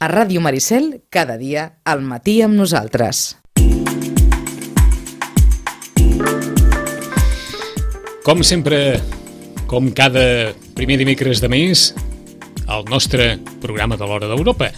A Ràdio Maricel, cada dia, al matí amb nosaltres. Com sempre, com cada primer dimecres de mes, el nostre programa de l'Hora d'Europa,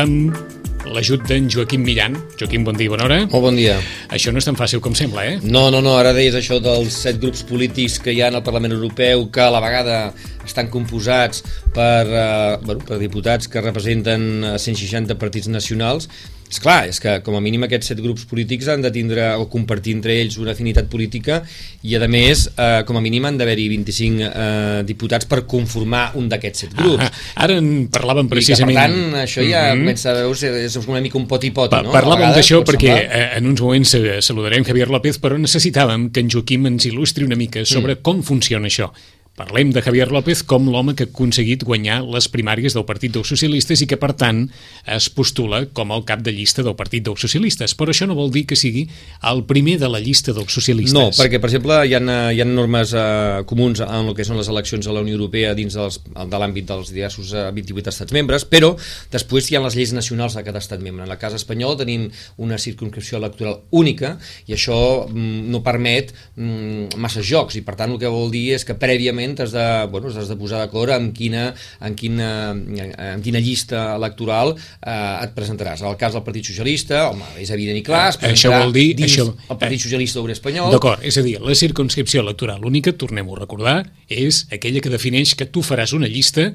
amb l'ajut d'en Joaquim Millan. Joaquim, bon dia, bona hora. Molt bon dia. Això no és tan fàcil com sembla, eh? No, no, no, ara deies això dels set grups polítics que hi ha al Parlament Europeu que a la vegada estan composats per, eh, bueno, per diputats que representen eh, 160 partits nacionals és clar, és que com a mínim aquests set grups polítics han de tindre o compartir entre ells una afinitat política i a més, eh, com a mínim han d'haver-hi 25 eh, diputats per conformar un d'aquests set grups. Ah, ara en parlàvem precisament... I que, per tant, això ja mm -hmm. comença a veure, és una mica un poti-poti, pa no? Parlàvem d'això perquè semblar... en uns moments eh, saludarem Javier López, però necessitàvem que en Joaquim ens il·lustri una mica sobre mm. com funciona això. Parlem de Javier López com l'home que ha aconseguit guanyar les primàries del Partit dels Socialistes i que, per tant, es postula com el cap de llista del Partit dels Socialistes. Però això no vol dir que sigui el primer de la llista dels socialistes. No, perquè, per exemple, hi ha, hi ha normes eh, comuns en el que són les eleccions a la Unió Europea dins dels, de l'àmbit dels diversos eh, 28 estats membres, però després hi ha les lleis nacionals de cada estat membre. En el cas espanyol tenim una circunscripció electoral única i això mm, no permet mm, massa jocs i, per tant, el que vol dir és que prèviament moment has de, bueno, has de posar d'acord amb quina, en quina, en quina llista electoral eh, et presentaràs. En el cas del Partit Socialista, home, és evident i clar, es eh, això vol dir, dins això, el Partit Socialista Obrer Espanyol. D'acord, és a dir, la circunscripció electoral única, tornem-ho a recordar, és aquella que defineix que tu faràs una llista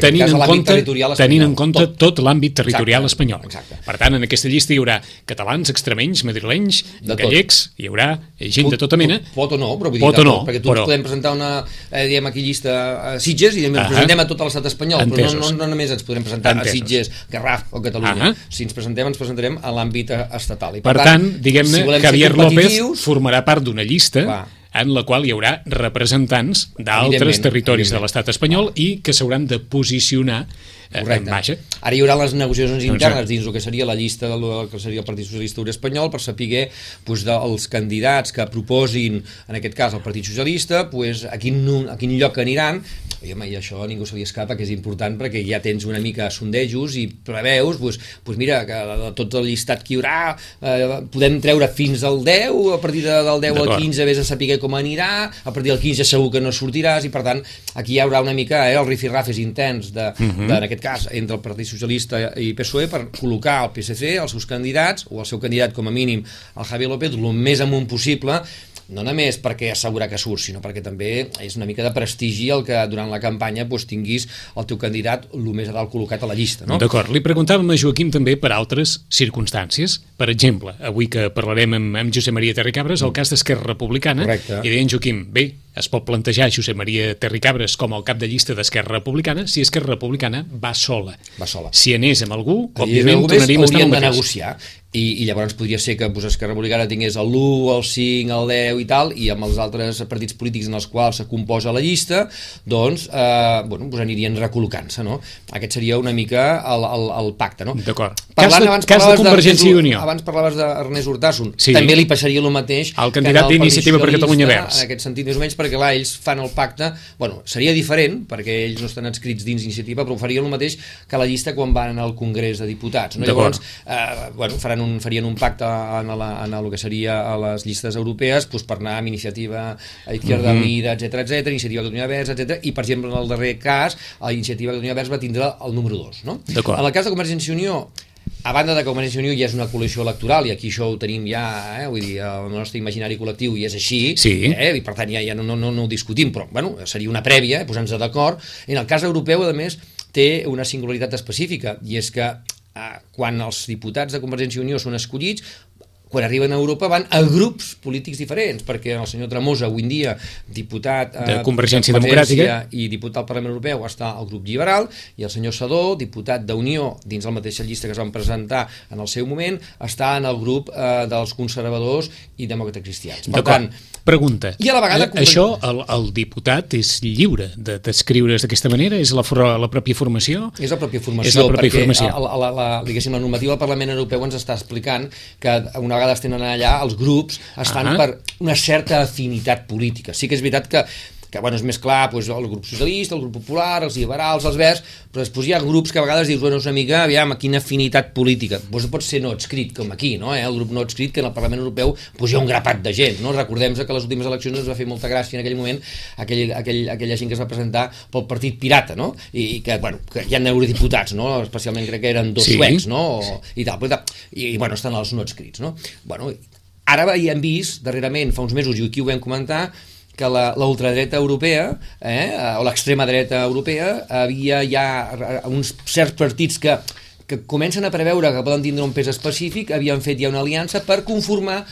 tenint en, compte, tenint en compte tot, tot l'àmbit territorial exacte, espanyol. Exacte. Per tant, en aquesta llista hi haurà catalans, extremenys, madrilenys, de gallecs, tot. hi haurà gent pot, de tota mena. Pot, pot o no, però vull pot dir, o no, perquè tu però... podem presentar una, eh, diguem aquí llista a Sitges i ens presentem a tot l'estat espanyol, Entesos. però no, no, no només ens podrem presentar Entesos. a Sitges, Garraf o Catalunya. -huh. Si ens presentem, ens presentarem a l'àmbit estatal. I per, per tant, tant diguem-ne, si Javier López formarà part d'una llista clar en la qual hi haurà representants d'altres territoris de l'estat espanyol i que s'hauran de posicionar Correcte. Vaja. Ara hi haurà les negociacions doncs internes dins el que seria la llista del que seria el Partit Socialista Obrer Espanyol per saber doncs, dels candidats que proposin, en aquest cas el Partit Socialista, doncs, a, quin, a quin lloc aniran i, home, i això ningú se li escapa que és important perquè ja tens una mica sondejos i preveus, doncs, doncs mira que de tot el llistat que hi haurà eh, podem treure fins al 10 a partir de, del 10 al 15 vés a saber com anirà a partir del 15 segur que no sortiràs i per tant aquí hi haurà una mica eh, el rifirrafes intens de, uh -huh. de, en aquest cas, entre el Partit Socialista i PSOE per col·locar el PSC, els seus candidats, o el seu candidat com a mínim, el Javier López, el més amunt possible, no només perquè assegurar que surt, sinó perquè també és una mica de prestigi el que durant la campanya doncs, tinguis el teu candidat el més a dalt col·locat a la llista. No? D'acord, li preguntàvem a Joaquim també per altres circumstàncies. Per exemple, avui que parlarem amb, amb Josep Maria Terricabres, el cas d'Esquerra Republicana, Correcte. i deien Joaquim, bé, es pot plantejar Josep Maria Terricabres com el cap de llista d'Esquerra Republicana si Esquerra Republicana va sola. Va sola. Si anés amb algú, òbviament tornaríem a estar de negociar i, i llavors podria ser que pues, Esquerra Republicana tingués el 1, el 5, el 10 i tal, i amb els altres partits polítics en els quals se composa la llista, doncs, eh, bueno, pues anirien recol·locant-se, no? Aquest seria una mica el, el, el pacte, no? D'acord. Cas, de, abans cas de Convergència i Unió. Abans parlaves d'Ernest Urtasun. Sí. També li passaria el mateix el candidat d'iniciativa per Catalunya Verds. En aquest sentit, més o menys, perquè clar, ells fan el pacte, bueno, seria diferent, perquè ells no estan adscrits dins iniciativa, però faria el mateix que la llista quan van al Congrés de Diputats. No? Llavors, eh, bueno, faran un, farien un pacte en, la, en el que seria a les llistes europees doncs, per anar amb iniciativa a Izquierda mm -hmm. Unida, etc etc, iniciativa Catalunya Verds, etc. i per exemple en el darrer cas, la iniciativa Catalunya Verds va tindre el número 2. No? En el cas de Convergència i Unió, a banda de que Convergència i Unió ja és una coalició electoral i aquí això ho tenim ja, eh, vull dir, el nostre imaginari col·lectiu i és així, sí. eh, i per tant ja, ja no, no, no, ho discutim, però bueno, seria una prèvia, eh, posant-nos d'acord. En el cas europeu, a més, té una singularitat específica i és que eh, quan els diputats de Convergència i Unió són escollits quan arriben a Europa van a grups polítics diferents, perquè el senyor Tremosa, avui en dia, diputat eh, de Convergència Democràtica i diputat al Parlament Europeu, està al grup liberal, i el senyor Sadó, diputat d'Unió, dins la mateixa llista que es van presentar en el seu moment, està en el grup eh, dels conservadors i demòcrates cristians. Per tant, Pregunta. I a la vegada... Eh, això, el, el diputat és lliure de descriure's d'aquesta manera? És la, la pròpia formació? És la pròpia formació, és la pròpia perquè formació. La, la, la, la, la normativa del Parlament Europeu ens està explicant que una vegada es tenen allà, els grups es fan uh -huh. per una certa afinitat política. Sí que és veritat que que bueno, és més clar doncs, el grup socialista, el grup popular, els liberals, els verds, però després hi ha grups que a vegades dius, bueno, és una mica, aviam, quina afinitat política. Doncs pot ser no adscrit, com aquí, no? Eh? el grup no adscrit, que en el Parlament Europeu doncs, hi ha un grapat de gent. No? Recordem que les últimes eleccions ens va fer molta gràcia en aquell moment aquell, aquell, aquella gent que es va presentar pel partit pirata, no? I, i que, bueno, que hi ha eurodiputats, no? especialment crec que eren dos sí. suecs, no? O, i tal, però, i, i, bueno, estan els no adscrits, no? Bueno, ara hi hem vist, darrerament, fa uns mesos, i aquí ho vam comentar, que la, la ultradreta europea eh, o l'extrema dreta europea havia ja uns certs partits que que comencen a preveure que poden tindre un pes específic, havien fet ja una aliança per conformar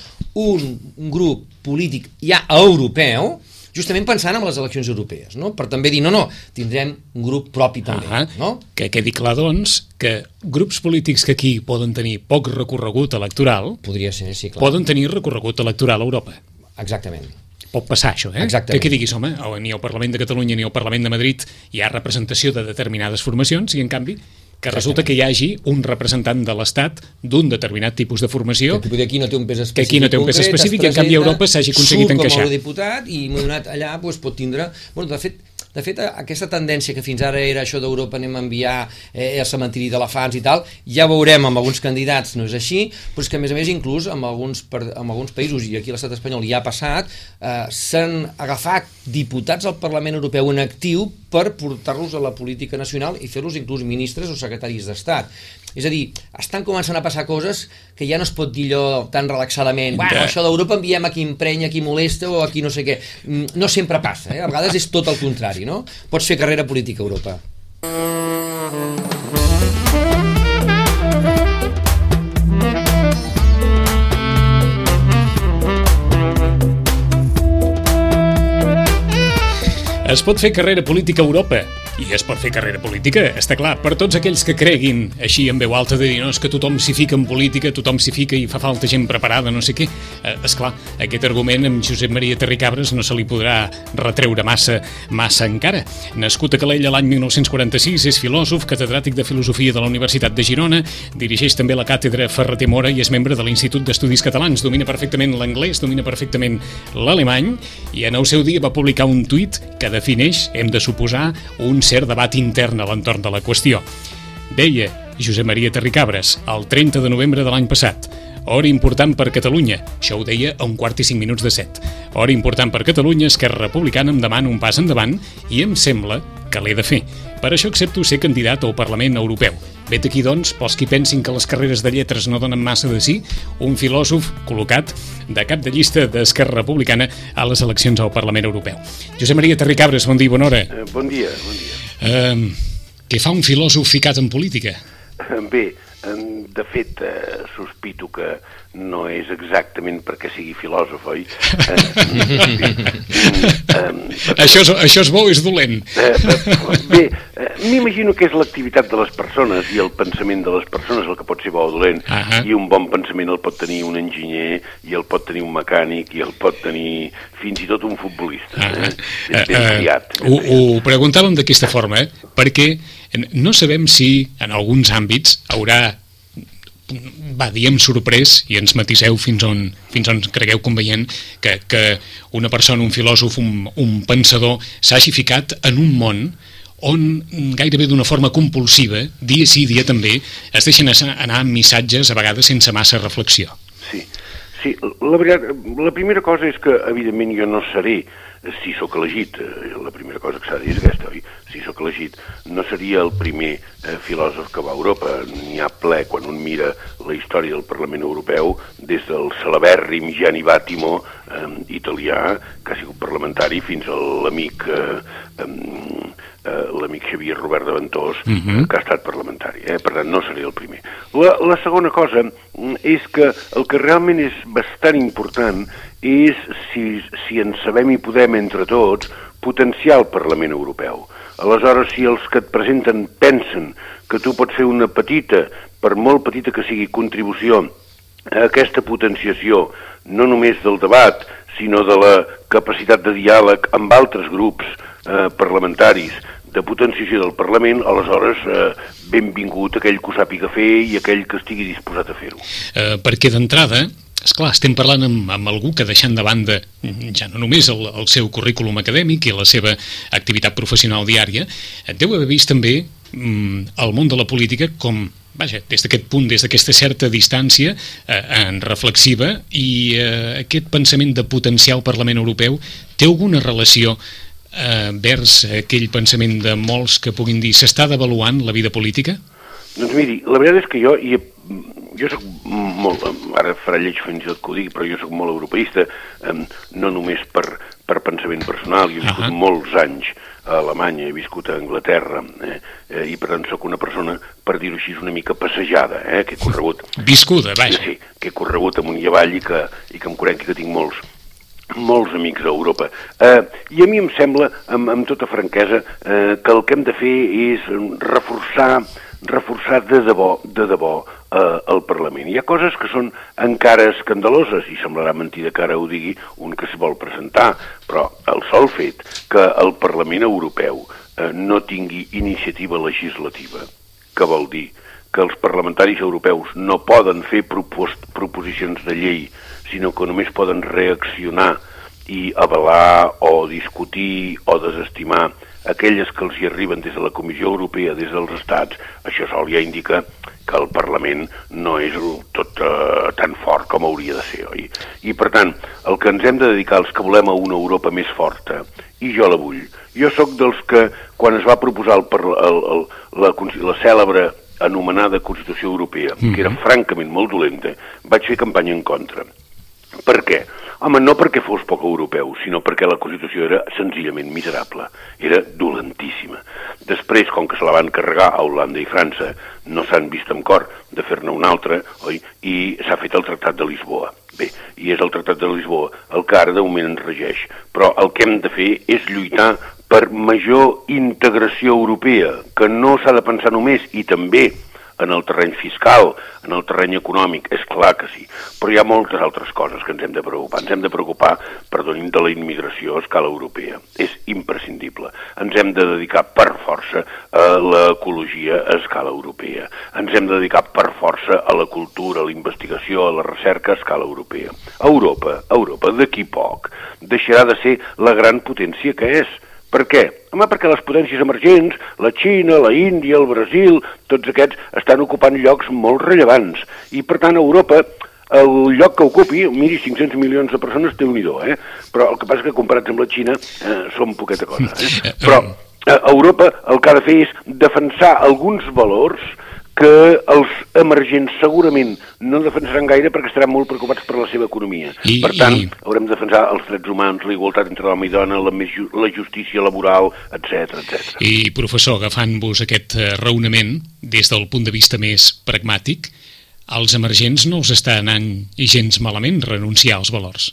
un, un grup polític ja europeu, justament pensant en les eleccions europees, no? per també dir, no, no, tindrem un grup propi també. Ah, no? Que quedi clar, doncs, que grups polítics que aquí poden tenir poc recorregut electoral... Podria ser, sí, clar. Poden tenir recorregut electoral a Europa. Exactament pot passar això, eh? Exactament. Que, que diguis, home, ni al Parlament de Catalunya ni al Parlament de Madrid hi ha representació de determinades formacions i, en canvi, que resulta que hi hagi un representant de l'Estat d'un determinat tipus de formació que aquí no té un pes específic, que aquí no té un pes específic i en canvi a Europa s'hagi aconseguit encaixar. Surt com a diputat i donat allà doncs, pot tindre... Bueno, de fet, de fet, aquesta tendència que fins ara era això d'Europa anem a enviar eh, el cementiri d'elefants i tal, ja veurem amb alguns candidats no és així, però és que a més a més inclús amb alguns, per, amb alguns països, i aquí l'estat espanyol ja ha passat, eh, s'han agafat diputats al Parlament Europeu en actiu per portar-los a la política nacional i fer-los inclús ministres o secretaris d'Estat. És a dir, estan començant a passar coses que ja no es pot dir allò tan relaxadament. Bueno, això d'Europa enviem a qui emprenya, a qui molesta o a qui no sé què. Mm, no sempre passa, eh? a vegades és tot el contrari, no? Pots fer carrera política a Europa. Es pot fer carrera política a Europa i es pot fer carrera política, està clar. Per tots aquells que creguin així en veu alta de dir no, és que tothom s'hi fica en política, tothom s'hi fica i fa falta gent preparada, no sé què. Eh, és clar, aquest argument amb Josep Maria Terricabres no se li podrà retreure massa massa encara. Nascut a Calella l'any 1946, és filòsof, catedràtic de Filosofia de la Universitat de Girona, dirigeix també la càtedra Ferreter Mora i és membre de l'Institut d'Estudis Catalans. Domina perfectament l'anglès, domina perfectament l'alemany i en el seu dia va publicar un tuit que defineix, hem de suposar, un cert debat intern a l'entorn de la qüestió. Deia Josep Maria Terricabres el 30 de novembre de l'any passat Hora important per Catalunya. Això ho deia a un quart i cinc minuts de set. Hora important per Catalunya, Esquerra Republicana em demana un pas endavant i em sembla que l'he de fer. Per això accepto ser candidat al Parlament Europeu. Vet aquí, doncs, pels qui pensin que les carreres de lletres no donen massa de sí, un filòsof col·locat de cap de llista d'Esquerra Republicana a les eleccions al Parlament Europeu. Josep Maria Terricabres, bon dia, bona hora. Eh, bon dia, bon dia. Eh, què fa un filòsof ficat en política? Bé, de fet, eh, sospito que no és exactament perquè sigui filòsof, oi? Eh, eh, això, és, això és bo és dolent? Eh, bé, eh, m'imagino que és l'activitat de les persones i el pensament de les persones el que pot ser bo o dolent, uh -huh. i un bon pensament el pot tenir un enginyer, i el pot tenir un mecànic, i el pot tenir fins i tot un futbolista. Uh -huh. eh? Ben triat. Uh, ho, ho preguntàvem d'aquesta forma, eh? perquè no sabem si en alguns àmbits haurà va, diem sorprès, i ens matiseu fins on, fins on cregueu conveient, que, que una persona, un filòsof, un, un pensador, s'hagi ficat en un món on gairebé d'una forma compulsiva, dia sí, dia també, es deixen anar amb missatges a vegades sense massa reflexió. Sí, sí la, veritat, la primera cosa és que evidentment jo no seré si sóc elegit, eh, la primera cosa que s'ha de dir és aquesta, oi? Si sóc elegit, no seria el primer eh, filòsof que va a Europa. N'hi ha ple quan un mira la història del Parlament Europeu, des del celebèrrim Gianni Battimo, eh, italià, que ha sigut parlamentari, fins a l'amic eh, eh, l'amic Xavier Robert de Ventós, uh mhm. -huh. que ha estat parlamentari. Eh? Per tant, no seria el primer. La, la segona cosa mm, és que el que realment és bastant important és si, si en sabem i podem entre tots potenciar el Parlament Europeu. Aleshores, si els que et presenten pensen que tu pots fer una petita, per molt petita que sigui, contribució a aquesta potenciació, no només del debat, sinó de la capacitat de diàleg amb altres grups eh, parlamentaris, de potenciació del Parlament, aleshores eh, benvingut aquell que ho sàpiga fer i aquell que estigui disposat a fer-ho. Eh, perquè d'entrada, és clar, estem parlant amb, amb algú que deixant de banda ja no només el, el seu currículum acadèmic i la seva activitat professional diària, deu haver vist també mm, el món de la política com vaja, des d'aquest punt, des d'aquesta certa distància eh, en reflexiva i eh, aquest pensament de potencial Parlament Europeu té alguna relació eh, vers aquell pensament de molts que puguin dir s'està devaluant la vida política? Doncs miri, la veritat és que jo, i jo sóc molt, ara farà lleig fins i tot que ho digui, però jo sóc molt europeista, eh, no només per, per pensament personal, jo he viscut uh -huh. molts anys a Alemanya, he viscut a Anglaterra, eh, eh, i per tant sóc una persona, per dir-ho així, una mica passejada, eh, que he corregut... Viscuda, vaja. Sí, que he corregut amunt i avall i que, i que em conec que tinc molts, molts amics a Europa. Eh, I a mi em sembla, amb, amb tota franquesa, eh, que el que hem de fer és reforçar reforçar de debò, de debò eh, el Parlament. Hi ha coses que són encara escandaloses, i semblarà mentida que ara ho digui un que es vol presentar, però el sol fet que el Parlament Europeu eh, no tingui iniciativa legislativa, que vol dir que els parlamentaris europeus no poden fer propos proposicions de llei, sinó que només poden reaccionar i avalar o discutir o desestimar aquelles que els hi arriben des de la Comissió Europea, des dels estats, això sol ja indica que el Parlament no és tot uh, tan fort com hauria de ser, oi? I per tant, el que ens hem de dedicar els que volem a una Europa més forta, i jo la vull, jo sóc dels que, quan es va proposar el, el, el, la, la cèlebre anomenada Constitució Europea, mm -hmm. que era mhm. francament molt dolenta, vaig fer campanya en contra. Per què? Home, no perquè fos poc europeu, sinó perquè la Constitució era senzillament miserable, era dolentíssima. Després, com que se la van carregar a Holanda i França, no s'han vist amb cor de fer-ne una altra, oi? I s'ha fet el Tractat de Lisboa. Bé, i és el Tractat de Lisboa el que ara de moment ens regeix. Però el que hem de fer és lluitar per major integració europea, que no s'ha de pensar només, i també en el terreny fiscal, en el terreny econòmic, és clar que sí, però hi ha moltes altres coses que ens hem de preocupar. Ens hem de preocupar, perdonin, de la immigració a escala europea. És imprescindible. Ens hem de dedicar per força a l'ecologia a escala europea. Ens hem de dedicar per força a la cultura, a la investigació, a la recerca a escala europea. Europa, Europa, d'aquí poc, deixarà de ser la gran potència que és, per què? Home, perquè les potències emergents, la Xina, la Índia, el Brasil, tots aquests estan ocupant llocs molt rellevants. I, per tant, Europa, el lloc que ocupi, miri, 500 milions de persones, té un eh? Però el que passa que comparats amb la Xina eh, som poqueta cosa. Eh? Però eh, Europa el que ha de fer és defensar alguns valors que els emergents segurament no defensaran gaire perquè estaran molt preocupats per la seva economia. I, per tant, i... haurem de defensar els drets humans, la igualtat entre home i dona, la, més, la justícia laboral, etc etc. I, professor, agafant-vos aquest eh, raonament des del punt de vista més pragmàtic, als emergents no els està anant gens malament renunciar als valors.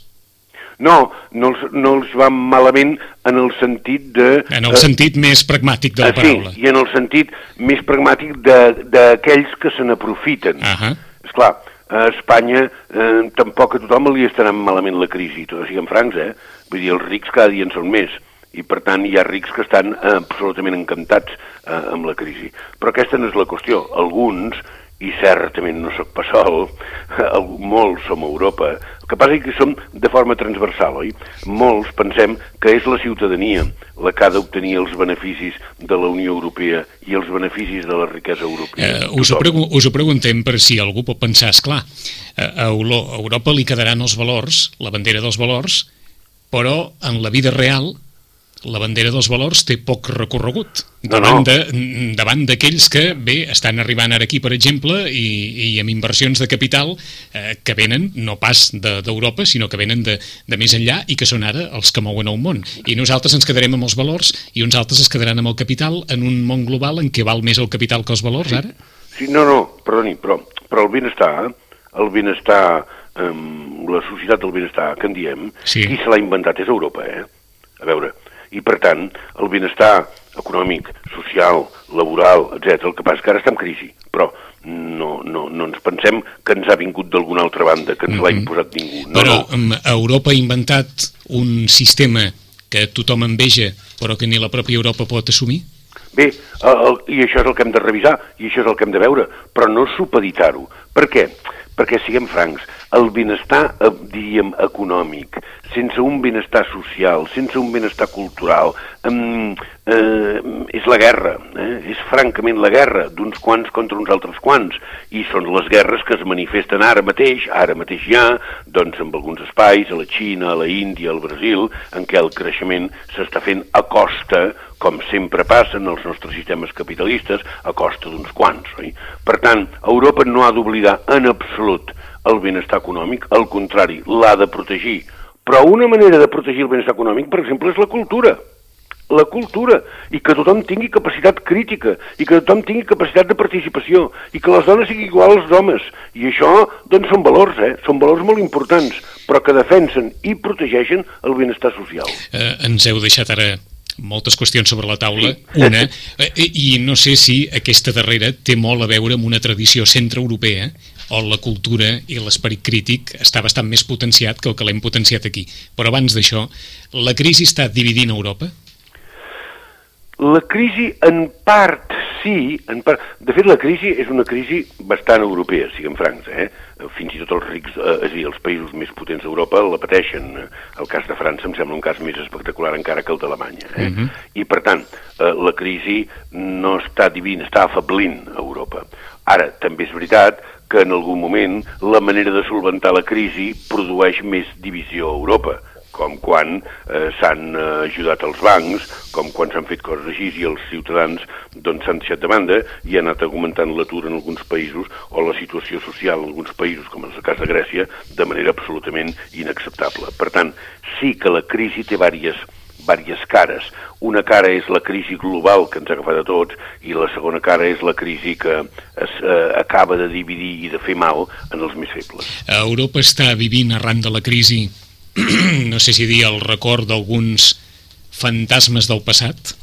No, no els, no els va malament en el sentit de... En el eh, sentit més pragmàtic de la eh, paraula. Sí, i en el sentit més pragmàtic d'aquells que se n'aprofiten. Uh -huh. Esclar, a Espanya eh, tampoc a tothom li anant malament la crisi, tot siguem francs, eh? Vull dir, els rics cada dia en són més i per tant hi ha rics que estan eh, absolutament encantats eh, amb la crisi. Però aquesta no és la qüestió. Alguns i certament no sóc pas sol, molts som a Europa, el que passa és que som de forma transversal, oi? Molts pensem que és la ciutadania la que ha d'obtenir els beneficis de la Unió Europea i els beneficis de la riquesa europea. Eh, us, ho us ho preguntem per si algú pot pensar, és clar, a Europa li quedaran els valors, la bandera dels valors, però en la vida real la bandera dels valors té poc recorregut davant, no, no. davant d'aquells que, bé, estan arribant ara aquí, per exemple, i, i amb inversions de capital eh, que venen, no pas d'Europa, de, sinó que venen de, de més enllà i que són ara els que mouen el món. I nosaltres ens quedarem amb els valors i uns altres es quedaran amb el capital en un món global en què val més el capital que els valors, sí. ara? Sí, no, no, perdoni, però, però el benestar, el benestar, eh, la societat del benestar que en diem, sí. qui se l'ha inventat és Europa, eh? A veure, i per tant el benestar econòmic, social, laboral, etc. El que passa que ara està en crisi, però no, no, no ens pensem que ens ha vingut d'alguna altra banda, que ens mm -hmm. l'ha mhm. imposat ningú. No, però no. Europa ha inventat un sistema que tothom enveja, però que ni la pròpia Europa pot assumir? Bé, el, el, i això és el que hem de revisar, i això és el que hem de veure, però no supeditar-ho. Per què? Perquè, siguem francs, el benestar, eh, diríem, econòmic, sense un benestar social, sense un benestar cultural, eh, eh, és la guerra, eh? és francament la guerra d'uns quants contra uns altres quants, i són les guerres que es manifesten ara mateix, ara mateix ja, doncs en alguns espais, a la Xina, a la Índia, al Brasil, en què el creixement s'està fent a costa, com sempre passa en els nostres sistemes capitalistes, a costa d'uns quants. Oi? Per tant, Europa no ha d'oblidar en absolut el benestar econòmic, al contrari, l'ha de protegir. Però una manera de protegir el benestar econòmic, per exemple, és la cultura la cultura, i que tothom tingui capacitat crítica, i que tothom tingui capacitat de participació, i que les dones siguin iguals als homes. I això, doncs, són valors, eh? Són valors molt importants, però que defensen i protegeixen el benestar social. Eh, ens heu deixat ara moltes qüestions sobre la taula. Sí. Una, eh, i no sé si aquesta darrera té molt a veure amb una tradició centroeuropea on la cultura i l'esperit crític està bastant més potenciat que el que l'hem potenciat aquí. Però abans d'això, la crisi està dividint Europa? La crisi, en part, sí. En part... De fet, la crisi és una crisi bastant europea, siguem francs. Eh? Fins i tot els rics, eh, és a dir, els països més potents d'Europa la pateixen. El cas de França em sembla un cas més espectacular encara que el d'Alemanya. Eh? Uh mhm. -huh. I, per tant, eh, la crisi no està dividint, està afablint Europa. Ara, també és veritat que en algun moment la manera de solventar la crisi produeix més divisió a Europa com quan eh, s'han eh, ajudat els bancs, com quan s'han fet coses així i els ciutadans doncs s'han deixat de banda i han anat augmentant l'atur en alguns països o la situació social en alguns països, com és el cas de Grècia, de manera absolutament inacceptable. Per tant, sí que la crisi té diverses diverses cares. Una cara és la crisi global que ens ha agafat a tots i la segona cara és la crisi que es eh, acaba de dividir i de fer mal en els més febles. Europa està vivint arran de la crisi no sé si dir el record d'alguns fantasmes del passat?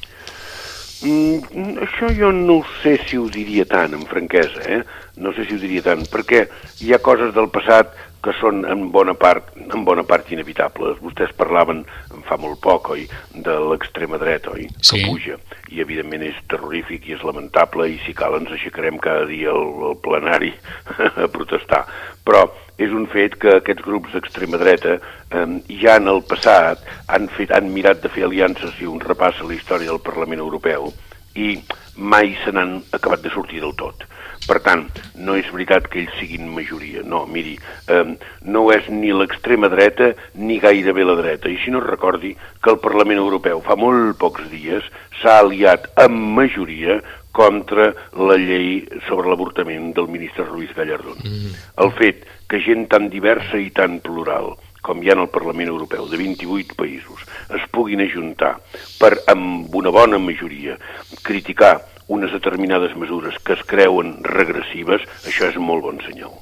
Mm, això jo no sé si ho diria tant, amb franquesa, eh? No sé si ho diria tant, perquè hi ha coses del passat que són en bona part, en bona part inevitables. Vostès parlaven fa molt poc, oi, de l'extrema dreta, oi, sí. que puja, i evidentment és terrorífic i és lamentable i si cal ens aixecarem cada dia al, al plenari a protestar. Però és un fet que aquests grups d'extrema dreta eh, ja en el passat han, fet, han mirat de fer aliances i un repàs a la història del Parlament Europeu i mai se n'han acabat de sortir del tot. Per tant, no és veritat que ells siguin majoria, no, miri, eh, no és ni l'extrema dreta ni gairebé la dreta, i si no recordi que el Parlament Europeu fa molt pocs dies s'ha aliat amb majoria contra la llei sobre l'avortament del ministre Ruiz Gallardón. Mm. El fet que gent tan diversa i tan plural com hi ha en el Parlament Europeu, de 28 països, es puguin ajuntar per, amb una bona majoria, criticar unes determinades mesures que es creuen regressives, això és molt bon senyal.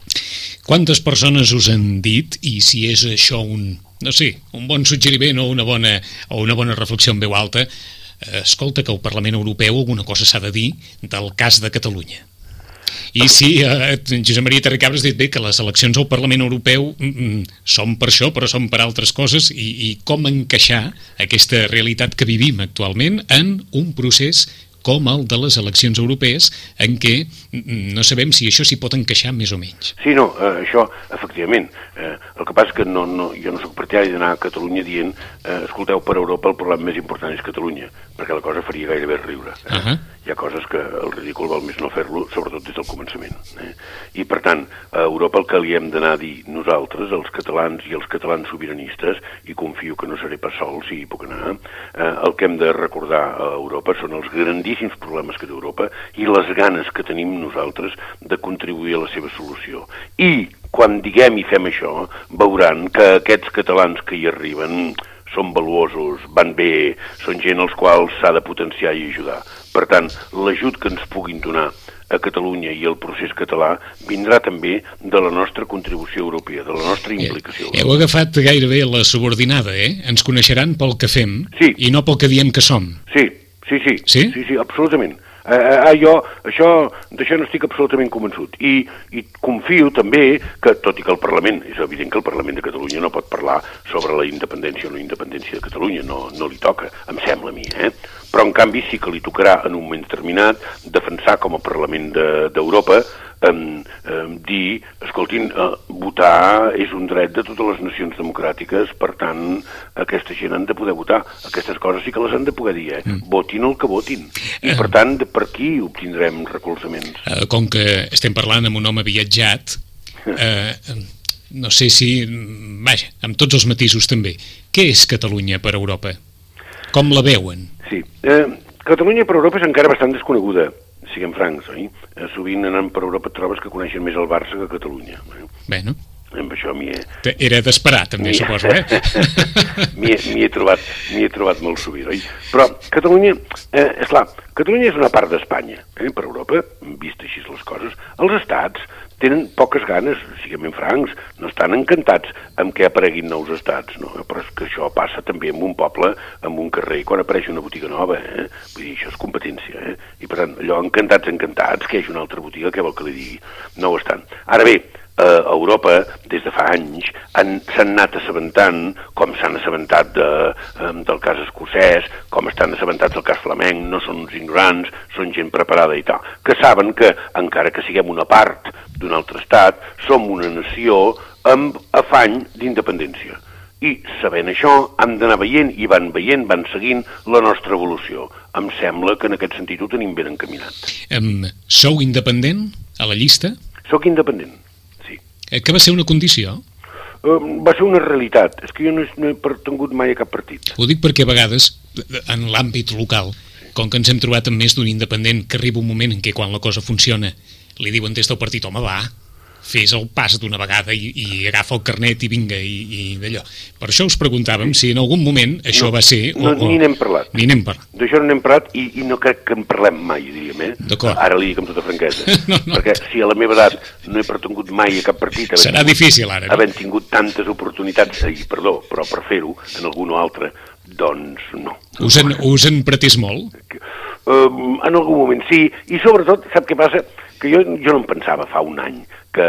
Quantes persones us han dit, i si és això un, no sé, un bon suggeriment o una bona, o una bona reflexió en veu alta, eh, escolta que el Parlament Europeu alguna cosa s'ha de dir del cas de Catalunya. I sí, eh, Josep Maria Terricabres ha dit bé que les eleccions al Parlament Europeu mm, mm, són per això, però són per altres coses, i, i com encaixar aquesta realitat que vivim actualment en un procés com el de les eleccions europees, en què no sabem si això s'hi pot encaixar més o menys. Sí, no, eh, això, efectivament. Eh, el que passa és que no, no, jo no sóc partidari d'anar a Catalunya dient eh, escolteu, per Europa el problema més important és Catalunya, perquè la cosa faria gairebé riure. Eh? Uh -huh. Hi ha coses que el ridícul val més no fer-lo, sobretot des del començament. Eh? I, per tant, a Europa el que li hem d'anar a dir nosaltres, els catalans i els catalans sobiranistes, i confio que no seré pas sol si hi puc anar, eh, el que hem de recordar a Europa són els grandíssims problemes que té Europa i les ganes que tenim nosaltres de contribuir a la seva solució. I quan diguem i fem això, veuran que aquests catalans que hi arriben són valuosos, van bé, són gent als quals s'ha de potenciar i ajudar. Per tant, l'ajut que ens puguin donar a Catalunya i el procés català vindrà també de la nostra contribució europea, de la nostra implicació. Eh, heu agafat gairebé la subordinada, eh? Ens coneixeran pel que fem sí. i no pel que diem que som. Sí, Sí, sí, sí, sí, sí absolutament. Eh, eh, jo això d'això no estic absolutament convençut I, i confio també que, tot i que el Parlament, és evident que el Parlament de Catalunya no pot parlar sobre la independència o no independència de Catalunya, no, no li toca, em sembla a mi, eh? Però en canvi sí que li tocarà en un moment determinat defensar com a Parlament d'Europa de, um, um, dir, escoltin, uh, votar és un dret de totes les nacions democràtiques, per tant, aquesta gent han de poder votar. Aquestes coses sí que les han de poder dir, eh? Mm. Votin el que votin. I, per tant, de per aquí obtindrem recolzaments. Uh, com que estem parlant amb un home viatjat, uh, no sé si... Vaja, amb tots els matisos també. Què és Catalunya per Europa? Com la veuen? Sí. Eh, Catalunya per Europa és encara bastant desconeguda siguem francs, oi? Eh, sovint anant per Europa trobes que coneixen més el Barça que Catalunya. Eh? Bé, no? Amb això m'hi he... Era d'esperar, també, suposo, eh? m'hi he, he, trobat, he trobat molt sovint, oi? Però Catalunya, eh, és clar, Catalunya és una part d'Espanya, eh, per Europa, vist així les coses. Els estats tenen poques ganes, siguem francs, no estan encantats amb què apareguin nous estats, no? però és que això passa també en un poble, en un carrer, quan apareix una botiga nova, eh? vull dir, això és competència, eh? i per tant, allò encantats, encantats, que hi hagi una altra botiga, què vol que li digui? No ho estan. Ara bé, a Europa, des de fa anys, s'han anat assabentant, com s'han assabentat de, del cas escocès, com estan assabentats del cas flamenc, no són uns ignorants, són gent preparada i tal, que saben que, encara que siguem una part d'un altre estat, som una nació amb afany d'independència. I sabent això, hem d'anar veient i van veient, van seguint la nostra evolució. Em sembla que en aquest sentit ho tenim ben encaminat. Um, sou independent a la llista? Soc independent. Eh, que va ser una condició? Va ser una realitat. És que jo no he, no he pertangut mai a cap partit. Ho dic perquè a vegades, en l'àmbit local, com que ens hem trobat amb més d'un independent que arriba un moment en què quan la cosa funciona li diuen des del partit, home, va, fes el pas d'una vegada i, i agafa el carnet i vinga, i, i d'allò. Per això us preguntàvem si en algun moment això no, va ser... O, no, ni n'hem parlat. Ni n'hem parlat. D'això no n'hem parlat i, i no crec que en parlem mai, diríem, eh? D'acord. Ara li dic amb tota franquesa. no, no. Perquè si a la meva edat no he pertangut mai a cap partit... Serà tingut, difícil ara, no? Havent tingut tantes oportunitats, i perdó, però per fer-ho en algun altre, doncs no. Us en, us en pretís molt? Um, en algun moment sí, i sobretot, sap què passa? Que jo, jo no em pensava fa un any que,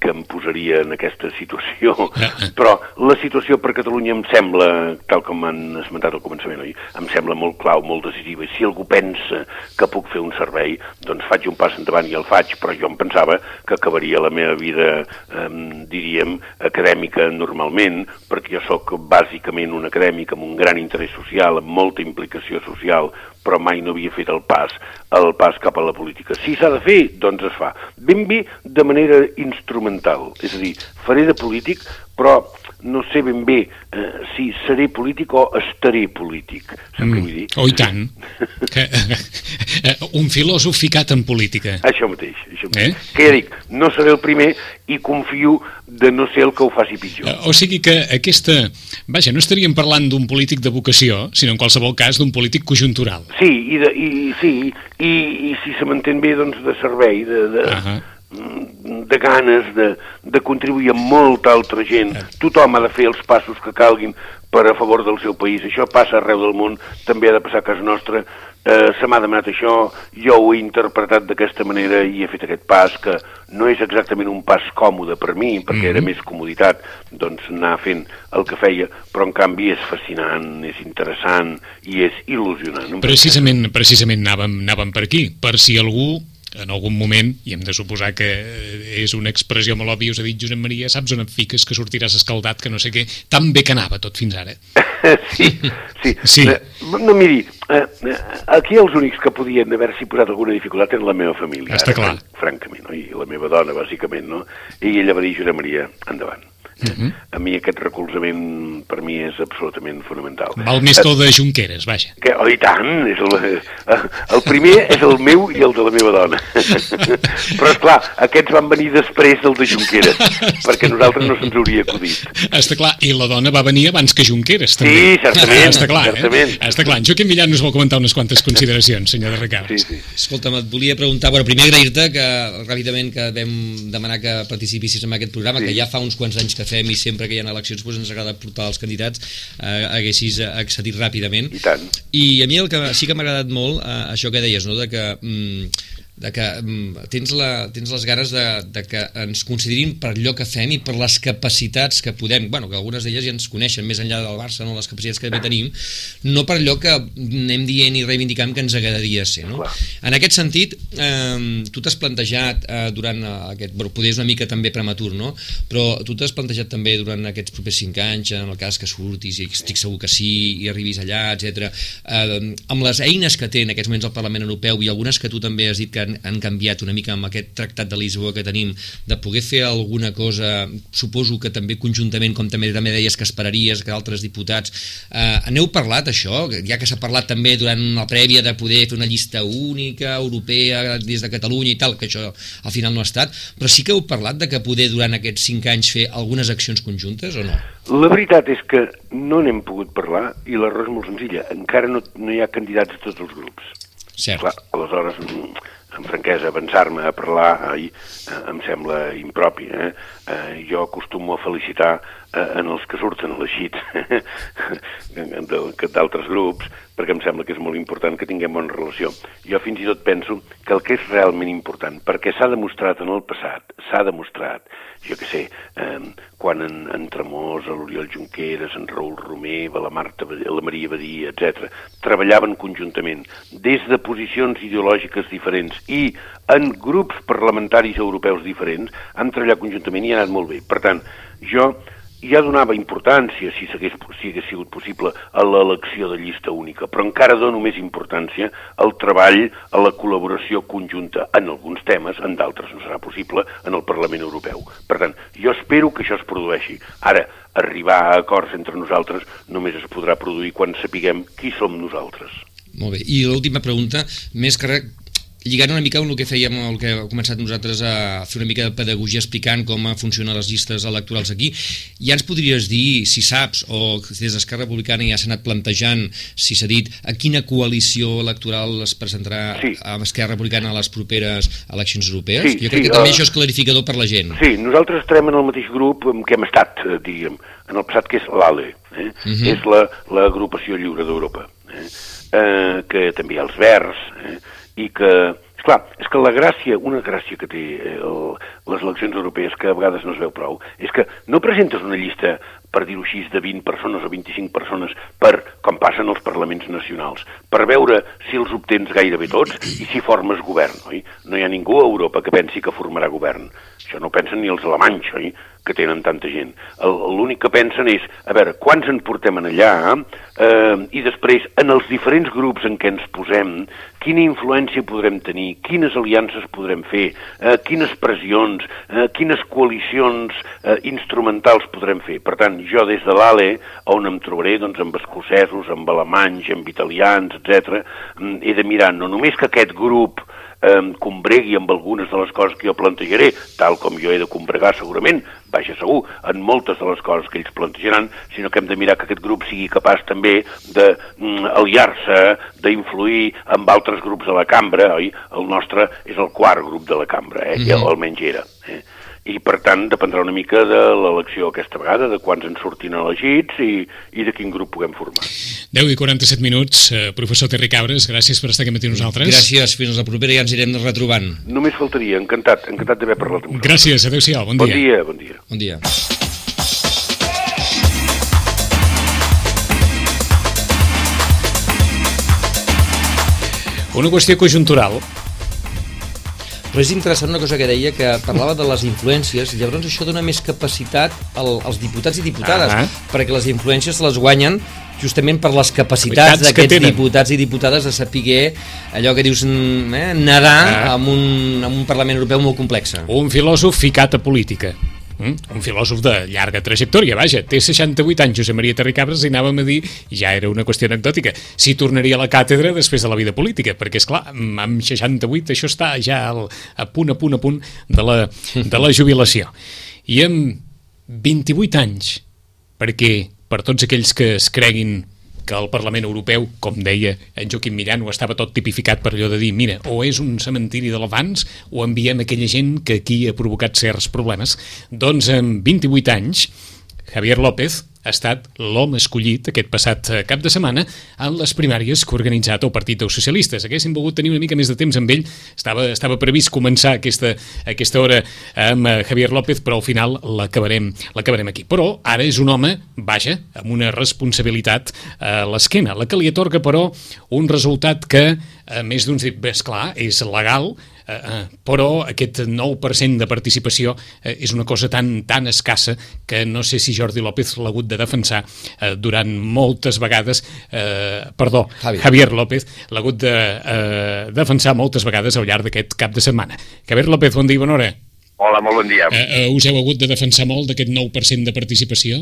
que em posaria en aquesta situació, però la situació per Catalunya em sembla, tal com han esmentat al començament, oi? em sembla molt clau, molt decisiva, i si algú pensa que puc fer un servei, doncs faig un pas endavant i el faig, però jo em pensava que acabaria la meva vida, eh, diríem, acadèmica normalment, perquè jo sóc bàsicament un acadèmic amb un gran interès social, amb molta implicació social, però mai no havia fet el pas, el pas cap a la política. Si s'ha de fer, doncs es fa. Ben bé de manera instrumental, és a dir, faré de polític, però no sé ben bé eh, si seré polític o estaré polític. Saps mm. què vull dir? Oh, i tant. que, eh, un filòsof ficat en política. Això mateix. Això mateix. Eh? Que ja dic, no seré el primer i confio de no ser el que ho faci pitjor. O sigui que aquesta... Vaja, no estaríem parlant d'un polític de vocació, sinó en qualsevol cas d'un polític conjuntural. Sí, i, de, i, sí, i, i si se m'entén bé, doncs de servei, de... de... Uh -huh de ganes de, de contribuir amb molta altra gent. Tothom ha de fer els passos que calguin per a favor del seu país. Això passa arreu del món, també ha de passar a casa nostra. Eh, se m'ha demanat això, jo ho he interpretat d'aquesta manera i he fet aquest pas que no és exactament un pas còmode per mi, perquè mm -hmm. era més comoditat doncs, anar fent el que feia, però en canvi és fascinant, és interessant i és il·lusionant. Precisament, precisament anàvem, anàvem per aquí, per si algú en algun moment, i hem de suposar que és una expressió molt òbvia, us ha dit Josep Maria, saps on et fiques, que sortiràs escaldat, que no sé què, tan bé que anava tot fins ara. sí, sí. sí. Eh, no, miri, eh, eh, aquí els únics que podien haver-s'hi posat alguna dificultat eren la meva família. Està clar. Francament, no? I la meva dona, bàsicament, no? I ella va dir, Josep Maria, endavant. Uh -huh. A mi aquest recolzament per mi és absolutament fonamental. Val més que el de Junqueras, vaja. Que, oh, i tant! És el, el primer és el meu i el de la meva dona. Però, és clar, aquests van venir després del de Junqueras, perquè nosaltres no se'ns hauria acudit. Està clar, i la dona va venir abans que Junqueras, també. Sí, certament. Està clar, certament. Eh? Està clar. En Joaquim Millan nos vol comentar unes quantes consideracions, senyor de Ricard. Sí, sí. Escolta'm, et volia preguntar, bueno, primer agrair-te que ràpidament que vam demanar que participissis en aquest programa, sí. que ja fa uns quants anys que fem i sempre que hi ha eleccions doncs ens agrada portar els candidats eh, haguessis accedit ràpidament i tant i a mi el que sí que m'ha agradat molt eh, això que deies no? de que mm, de que um, tens, la, tens les ganes de, de que ens considerin per allò que fem i per les capacitats que podem, bueno, que algunes d'elles ja ens coneixen més enllà del Barça, no? les capacitats que també tenim, no per allò que anem dient i reivindicant que ens agradaria ser. No? En aquest sentit, eh, tu t'has plantejat eh, durant aquest, bueno, poder és una mica també prematur, no? però tu t'has plantejat també durant aquests propers cinc anys, en el cas que surtis, i estic segur que sí, i arribis allà, etc. Eh, amb les eines que té en aquests moments el Parlament Europeu i algunes que tu també has dit que han, han canviat una mica amb aquest tractat de Lisboa que tenim, de poder fer alguna cosa, suposo que també conjuntament, com també també deies que esperaries que altres diputats, eh, aneu parlat això, ja que s'ha parlat també durant la prèvia de poder fer una llista única, europea, des de Catalunya i tal, que això al final no ha estat, però sí que heu parlat de que poder durant aquests cinc anys fer algunes accions conjuntes o no? La veritat és que no n'hem pogut parlar i la raó és molt senzilla. Encara no, no hi ha candidats a tots els grups. Cert. Clar, aleshores, amb franquesa, avançar-me a parlar ai, eh, em sembla impropi. Eh? Eh, jo acostumo a felicitar eh, en els que surten elegits d'altres grups, perquè em sembla que és molt important que tinguem bona relació. Jo fins i tot penso que el que és realment important, perquè s'ha demostrat en el passat, s'ha demostrat, jo que sé, eh, quan en, en Tremós, l'Oriol Junqueras, en Raül Romer, la Marta, la Maria Badia, etc, treballaven conjuntament, des de posicions ideològiques diferents i en grups parlamentaris europeus diferents, han treballat conjuntament i anat molt bé. Per tant, jo ja donava importància, si, hagués, si hagués sigut possible, a l'elecció de llista única, però encara dono més importància al treball, a la col·laboració conjunta en alguns temes, en d'altres no serà possible, en el Parlament Europeu. Per tant, jo espero que això es produeixi. Ara, arribar a acords entre nosaltres només es podrà produir quan sapiguem qui som nosaltres. Molt bé. I l'última pregunta, més que res, lligant una mica amb el que fèiem, el que ha començat nosaltres a fer una mica de pedagogia explicant com funcionen les llistes electorals aquí, ja ens podries dir, si saps, o des d'Esquerra Republicana ja s'ha anat plantejant, si s'ha dit, a quina coalició electoral es presentarà sí. a Esquerra Republicana a les properes eleccions europees? Sí, jo crec sí, que també uh, això és clarificador per la gent. Sí, nosaltres estarem en el mateix grup en què hem estat, eh, diguem, en el passat, que és l'ALE, eh? uh Mhm. -huh. és l'agrupació lliure d'Europa, eh? eh, que també els verds, eh? I que, esclar, és que la gràcia, una gràcia que té eh, el, les eleccions europees que a vegades no es veu prou, és que no presentes una llista per dir-ho així, de 20 persones o 25 persones per, com passen els parlaments nacionals, per veure si els obtens gairebé tots i si formes govern, oi? No hi ha ningú a Europa que pensi que formarà govern. Això no pensen ni els alemanys, oi?, que tenen tanta gent. L'únic que pensen és, a veure, quants en portem en allà, eh, i després, en els diferents grups en què ens posem, quina influència podrem tenir, quines aliances podrem fer, eh, quines pressions, eh, quines coalicions eh, instrumentals podrem fer. Per tant, jo des de l'ALE, on em trobaré doncs, amb escocesos, amb alemanys, amb italians, etc, he de mirar no només que aquest grup eh, combregui amb algunes de les coses que jo plantejaré, tal com jo he de combregar segurament, vaja segur, en moltes de les coses que ells plantejaran, sinó que hem de mirar que aquest grup sigui capaç també d'aliar-se, mm, d'influir amb altres grups de la cambra, oi? El nostre és el quart grup de la cambra, eh? Mm -hmm. ja, almenys era. Eh? I per tant dependrà una mica de l'elecció aquesta vegada, de quants en surtin elegits i, i de quin grup puguem formar. 10 i 47 minuts, eh, professor Terri Cabres, gràcies per estar aquí amb nosaltres. Gràcies, fins la propera ja ens irem retrobant. Només faltaria, encantat, encantat d'haver parlat amb vosaltres. Gràcies, adeu-siau, bon, bon dia. Bon dia, bon dia. Bon dia. Una qüestió conjuntural però és interessant una cosa que deia, que parlava de les influències, i llavors això dona més capacitat al, als diputats i diputades, uh -huh. perquè les influències les guanyen justament per les capacitats d'aquests diputats i diputades de saber allò que dius eh, nedar ah. amb, un, amb un Parlament Europeu molt complex. Un filòsof ficat a política. Mm? Un filòsof de llarga trajectòria, vaja, té 68 anys, Josep Maria Terricabres, i anàvem a dir, ja era una qüestió anecdòtica, si tornaria a la càtedra després de la vida política, perquè, és clar amb 68 això està ja al, a punt, a punt, a punt de la, de la jubilació. I amb 28 anys, perquè per tots aquells que es creguin que el Parlament Europeu, com deia en Joaquim Millán, estava tot tipificat per allò de dir, mira, o és un cementiri de l'abans o enviem aquella gent que aquí ha provocat certs problemes. Doncs amb 28 anys, Javier López ha estat l'home escollit aquest passat eh, cap de setmana en les primàries que ha organitzat el Partit dels Socialistes. Haguéssim volgut tenir una mica més de temps amb ell, estava, estava previst començar aquesta, aquesta hora amb eh, Javier López, però al final l'acabarem aquí. Però ara és un home, vaja, amb una responsabilitat a l'esquena, la que li atorga, però, un resultat que, a més d'uns dit, és clar, és legal, Eh, eh, però aquest 9% de participació eh, és una cosa tan, tan escassa que no sé si Jordi López l'ha hagut de defensar eh, durant moltes vegades, eh, perdó, Javier, Javier López l'ha hagut de eh, defensar moltes vegades al llarg d'aquest cap de setmana. Javier López, bon dia i bona hora. Hola, molt bon dia. Eh, eh, us heu hagut de defensar molt d'aquest 9% de participació?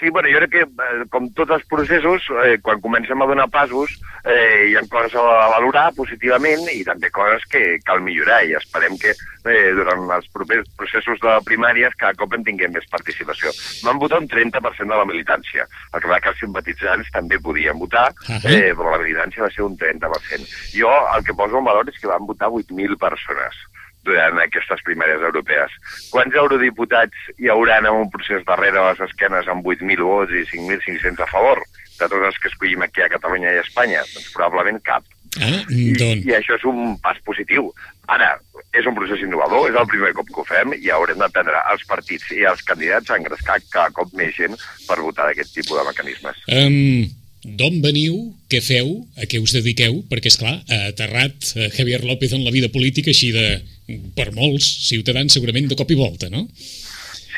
Sí, bueno, jo crec que, eh, com tots els processos, eh, quan comencem a donar passos, eh, hi ha coses a valorar positivament i també coses que cal millorar i esperem que eh, durant els propers processos de primàries cada cop en tinguem més participació. Van votar un 30% de la militància. El que va que els simpatitzants també podien votar, eh, però la militància va ser un 30%. Jo el que poso en valor és que van votar 8.000 persones durant aquestes primàries europees. Quants eurodiputats hi hauran en un procés darrere les esquenes amb 8.000 vots i 5.500 a favor de tots els que escollim aquí a Catalunya i a Espanya? Doncs probablement cap. Ah, doncs... I, I això és un pas positiu. Ara, és un procés innovador, és el primer cop que ho fem i haurem d'aprendre els partits i els candidats a engrescar cada cop més gent per votar d'aquest tipus de mecanismes. Um, D'on veniu, què feu, a què us dediqueu? Perquè, és clar, ha aterrat eh, Javier López en la vida política així de, per molts ciutadans, segurament de cop i volta, no?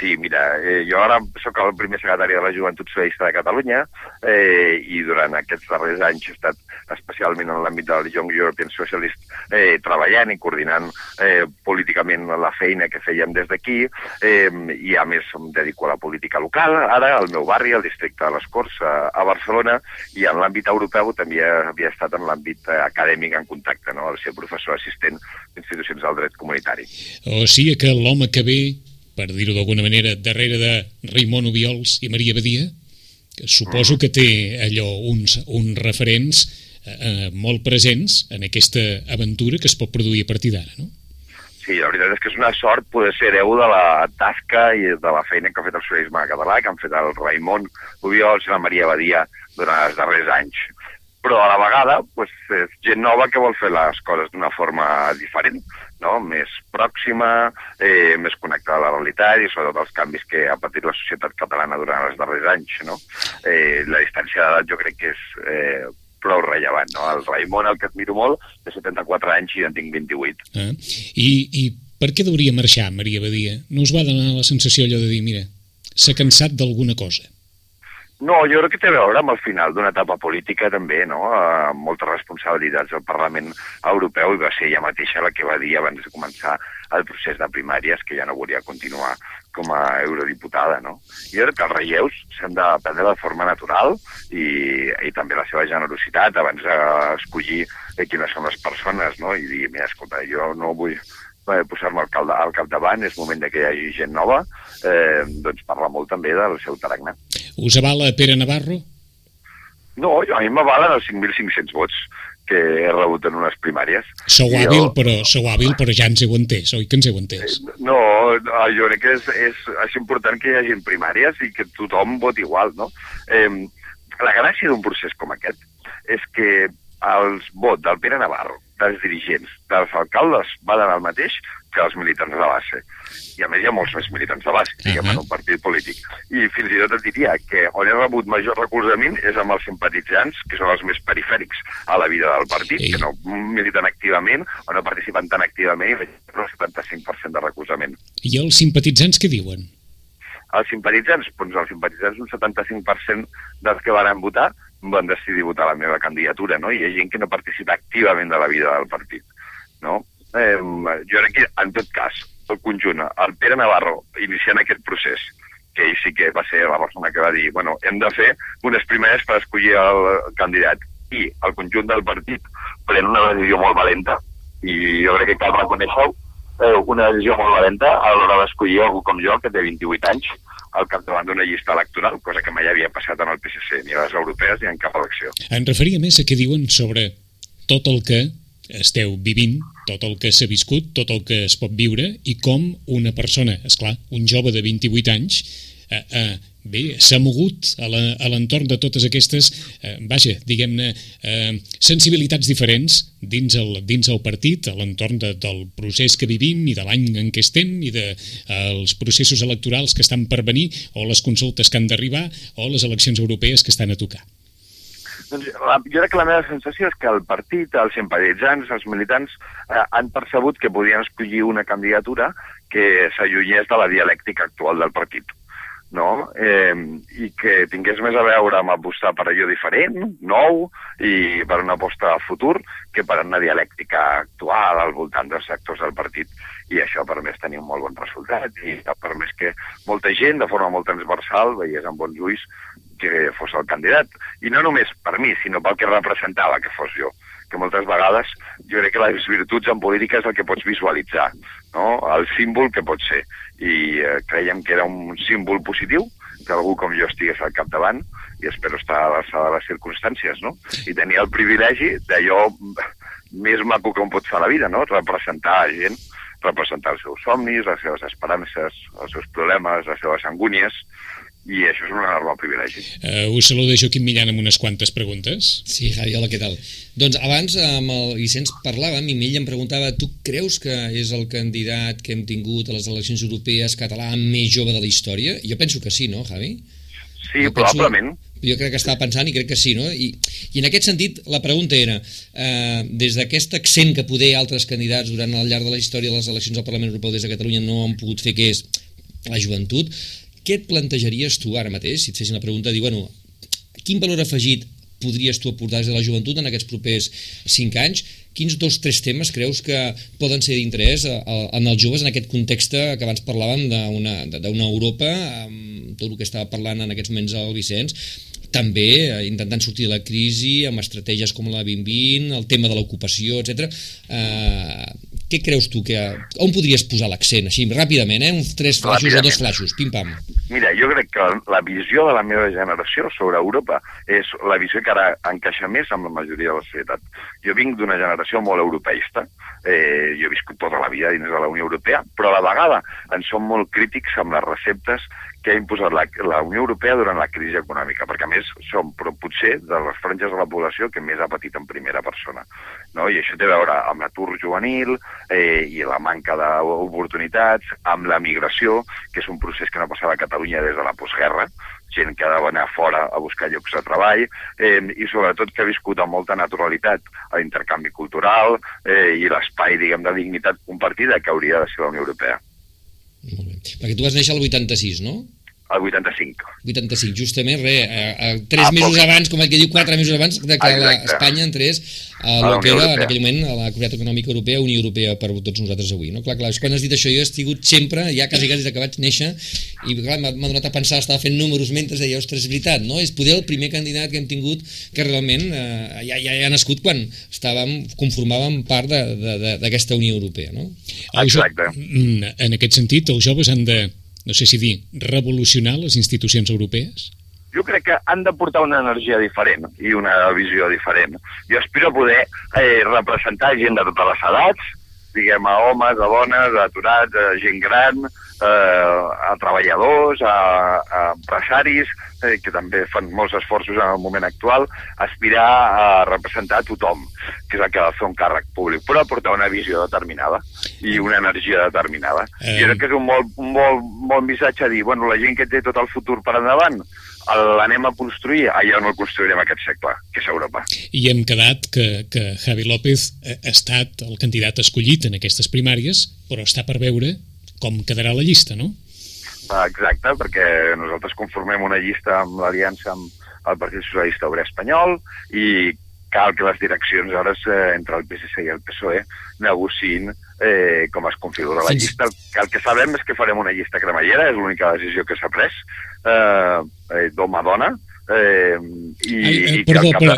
Sí, mira, eh, jo ara sóc el primer secretari de la Joventut Socialista de Catalunya eh, i durant aquests darrers anys he estat especialment en l'àmbit del Young European Socialist eh, treballant i coordinant eh, políticament la feina que fèiem des d'aquí eh, i a més em dedico a la política local, ara al meu barri, al districte de les Corts, a, a Barcelona, i en l'àmbit europeu també havia estat en l'àmbit eh, acadèmic en contacte, no? al ser professor assistent d'institucions del dret comunitari. O sigui que l'home que ve per dir-ho d'alguna manera, darrere de Raimon Obiols i Maria Badia, que suposo que té allò uns, uns referents eh, eh, molt presents en aquesta aventura que es pot produir a partir d'ara, no? Sí, la veritat és que és una sort poder ser hereu de la tasca i de la feina que ha fet el socialisme català, que han fet el Raimon Obiols i la Maria Badia durant els darrers anys però a la vegada pues, és gent nova que vol fer les coses d'una forma diferent, no? més pròxima, eh, més connectada a la realitat i sobretot els canvis que ha patit la societat catalana durant els darrers anys. No? Eh, la distància d'edat jo crec que és eh, prou rellevant. No? El Raimon, el que admiro molt, té 74 anys i en tinc 28. Ah. I, I per què hauria marxar, Maria Badia? No us va donar la sensació allò de dir, mira, s'ha cansat d'alguna cosa? No, jo crec que té a veure amb el final d'una etapa política també, no? amb moltes responsabilitats del Parlament Europeu i va ser ella mateixa la que va dir abans de començar el procés de primàries que ja no volia continuar com a eurodiputada, no? Jo crec que els relleus s'han de prendre de forma natural i, i també la seva generositat abans d'escollir quines són les persones, no? I dir, mira, escolta, jo no vull eh, posar-me al, al capdavant, és moment que hi hagi gent nova, eh, doncs parla molt també del seu tarannà. Us avala Pere Navarro? No, a mi m'avalen els 5.500 vots que he rebut en unes primàries. Sou hàbil, jo... però, sou hàbil, però ja ens heu entès, oi que ens heu entès? Eh, no, jo crec que és, és, és important que hi hagi primàries i que tothom voti igual, no? Eh, la gràcia d'un procés com aquest és que els vots del Pere Navarro, dels dirigents, dels alcaldes, valen el mateix que els militants de base. I a més hi ha molts més militants de base, diguem, uh -huh. en un partit polític. I fins i tot et diria que on he rebut major recolzament és amb els simpatitzants, que són els més perifèrics a la vida del partit, sí. que no militen activament o no participen tan activament i veig el 75% de recolzament. I els simpatitzants què diuen? Els simpatitzants, doncs els simpatitzants, un 75% dels que van votar van decidir votar la meva candidatura, no? I hi ha gent que no participa activament de la vida del partit, no? Eh, jo crec que, en tot cas, el conjunt, el Pere Navarro, iniciant aquest procés, que ell sí que va ser la persona que va dir bueno, hem de fer unes primeres per escollir el candidat i el conjunt del partit pren una decisió molt valenta i jo crec que cal reconèixer eh, una decisió molt valenta a l'hora d'escollir algú com jo, que té 28 anys, al capdavant d'una llista electoral, cosa que mai havia passat en el PSC, ni a les europees ni en cap elecció. En referia més a què diuen sobre tot el que esteu vivint, tot el que s'ha viscut, tot el que es pot viure i com una persona, és clar, un jove de 28 anys, eh, eh, bé, s'ha mogut a l'entorn de totes aquestes, eh, vaja, diguem-ne, eh, sensibilitats diferents dins el, dins el partit, a l'entorn de, del procés que vivim i de l'any en què estem i dels de, eh, els processos electorals que estan per venir o les consultes que han d'arribar o les eleccions europees que estan a tocar. Doncs la, jo crec que la meva sensació és que el partit, els simpatitzants, els militants, eh, han percebut que podien escollir una candidatura que s'allunyés de la dialèctica actual del partit no? Eh, i que tingués més a veure amb apostar per allò diferent, nou, i per una aposta a futur, que per una dialèctica actual al voltant dels sectors del partit. I això ha permès tenir un molt bon resultat i ha permès que molta gent, de forma molt transversal, veiés amb bons ulls que fos el candidat. I no només per mi, sinó pel que representava que fos jo que moltes vegades jo crec que les virtuts en política és el que pots visualitzar, no? el símbol que pot ser. I eh, creiem que era un símbol positiu, que algú com jo estigués al capdavant, i espero estar a l'alçada de les circumstàncies, no? I tenir el privilegi d'allò més maco que un pot fer a la vida, no? Representar a gent, representar els seus somnis, les seves esperances, els seus problemes, les seves angúnies, i això és un enorme privilegi. Uh, us saluda Joaquim Millan amb unes quantes preguntes. Sí, Javi, hola, què tal? Doncs abans amb el Vicenç parlàvem i ell em preguntava tu creus que és el candidat que hem tingut a les eleccions europees català més jove de la història? Jo penso que sí, no, Javi? Sí, jo probablement. Penso, jo crec que estava pensant i crec que sí, no? I, i en aquest sentit la pregunta era, eh, des d'aquest accent que poder altres candidats durant el llarg de la història de les eleccions al Parlament Europeu des de Catalunya no han pogut fer, que és la joventut, què et plantejaries tu ara mateix, si et fessin la pregunta, dir, bueno, quin valor afegit podries tu aportar des de la joventut en aquests propers 5 anys? Quins dos, tres temes creus que poden ser d'interès en els joves en aquest context que abans parlàvem d'una Europa, amb tot el que estava parlant en aquests moments el Vicenç, també eh, intentant sortir de la crisi amb estratègies com la 2020, el tema de l'ocupació, etc. Eh, què creus tu que... On podries posar l'accent, així, ràpidament, eh? Uns tres flaixos o dos flaixos, pim-pam. Mira, jo crec que la visió de la meva generació sobre Europa és la visió que ara encaixa més amb la majoria de la societat. Jo vinc d'una generació molt europeista, eh, jo he viscut tota la vida dins de la Unió Europea, però a la vegada en som molt crítics amb les receptes que ha imposat la, la Unió Europea durant la crisi econòmica, perquè a més som però potser de les franges de la població que més ha patit en primera persona. No? I això té a veure amb l'atur juvenil eh, i la manca d'oportunitats, amb la migració, que és un procés que no passava a Catalunya des de la postguerra, gent que ha d'anar fora a buscar llocs de treball eh, i sobretot que ha viscut amb molta naturalitat l'intercanvi cultural eh, i l'espai, diguem, de dignitat compartida que hauria de ser la Unió Europea. Molt bé. Perquè tu vas néixer al 86, no? El 85. 85, justament, re, a, a, tres ah, mesos poc. abans, com el que diu, quatre mesos abans de que la Espanya entrés a el que era, en aquell moment, a la Comunitat Econòmica Europea, Unió Europea per tots nosaltres avui. No? Clar, clar, quan has dit això, jo he estat sempre, ja quasi, quasi des que vaig néixer, i clar, m'ha donat a pensar, estava fent números mentre deia, ostres, és veritat, no? És poder el primer candidat que hem tingut que realment eh, ja, ja, ja ha nascut quan estàvem, conformàvem part d'aquesta Unió Europea, no? Exacte. Mm, en aquest sentit, els joves han de no sé si dir, revolucionar les institucions europees? Jo crec que han de portar una energia diferent i una visió diferent. Jo aspiro a poder eh, representar gent de totes les edats, diguem, a homes, a dones, a aturats, a gent gran, eh, a treballadors, a, a empresaris, eh, que també fan molts esforços en el moment actual, aspirar a representar a tothom, que és el que ha de fer un càrrec públic, però aportar una visió determinada i una energia determinada. Eh... Jo crec que és un molt, un molt, molt missatge a dir, bueno, la gent que té tot el futur per endavant, l'anem a construir, allà on el construirem aquest segle, que és Europa. I hem quedat que, que Javi López ha estat el candidat escollit en aquestes primàries, però està per veure com quedarà la llista, no? Exacte, perquè nosaltres conformem una llista amb l'aliança amb el Partit Socialista Obrer Espanyol i cal que les direccions ara eh, entre el PSC i el PSOE negociïn eh, com es configura la llista. El, el que sabem és que farem una llista cremallera, és l'única decisió que s'ha pres, eh, eh, d'home a dona, eh, i, Ai, eh, perdó, de... però,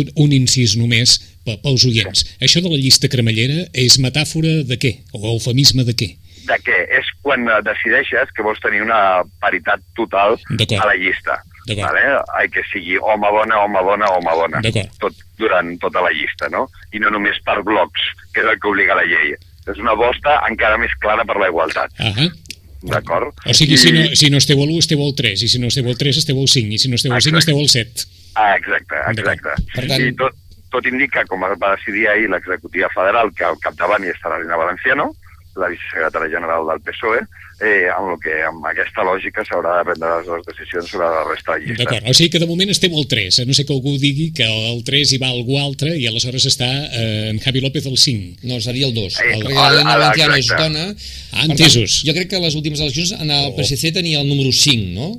un, un incís només pels oients. Sí. Això de la llista cremallera és metàfora de què? O eufemisme de què? De què? És quan decideixes que vols tenir una paritat total a la llista. Vale? Ai, que sigui home bona, home bona, home bona. Tot, durant tota la llista, no? I no només per blocs, que és el que obliga la llei. És una bosta encara més clara per la igualtat. Uh -huh. d'acord? O sigui, I... si, no, si no esteu a l'1, esteu al 3, i si no esteu al 3, esteu al 5, i si no esteu al 5, esteu al 7. Ah, exacte, exacte. Per tant... I tot, tot indica, com va decidir ahir l'executiva federal, que al capdavant hi estarà Lina Valenciano, la vicesecretària general del PSOE, eh, amb, el que, amb aquesta lògica s'haurà de prendre les decisions sobre la resta de llista. D'acord, o sigui que de moment estem al 3, a no sé que algú digui que el 3 hi va algú altre i aleshores està eh, en Javi López el 5. No, seria el 2, eh, el, perquè l'Helena Valenciano és dona. Ah, entesos. jo crec que les últimes eleccions en el PSC tenia el número 5, no?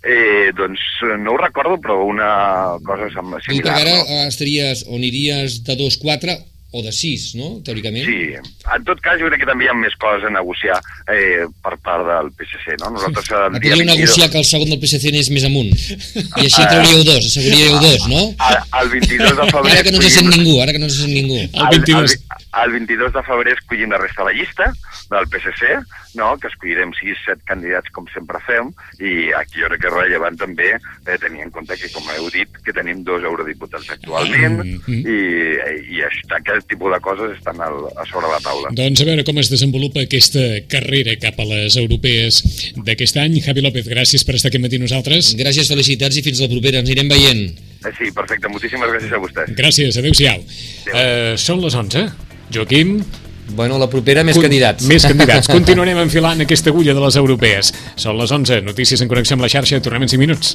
Eh, doncs no ho recordo, però una cosa similar. I que ara no? estaries, on iries de 2-4 o de 6, no?, teòricament. Sí, en tot cas jo crec que també hi ha més coses a negociar eh, per part del PSC, no? Nosaltres sí. Podríeu negociar que el segon del PSC anés més amunt, i així trauríeu dos, asseguríeu dos, no? El 22 de febrer... Ara que no se sent ningú, ara que no se sent ningú. El 22, el, el 22 de febrer escollim la resta de la llista del PSC, no? que escollirem 6-7 candidats com sempre fem, i aquí jo crec que és rellevant també eh, tenir en compte que, com heu dit, que tenim dos eurodiputats actualment, mm -hmm. i, i aquest tipus de coses estan al, a sobre la taula. Doncs a veure com es desenvolupa aquesta carrera cap a les europees d'aquest any. Javi López, gràcies per estar aquí matí nosaltres. Gràcies, felicitats i fins la propera. Ens anirem veient. Eh, sí, perfecte. Moltíssimes gràcies a vostès. Gràcies, adeu-siau. Adéu. Uh, són les 11. Joaquim, Bueno, la propera més Con candidats. Més candidats. Continuarem enfilant aquesta agulla de les europees. Són les 11, notícies en connexió amb la xarxa, tornem en 5 minuts.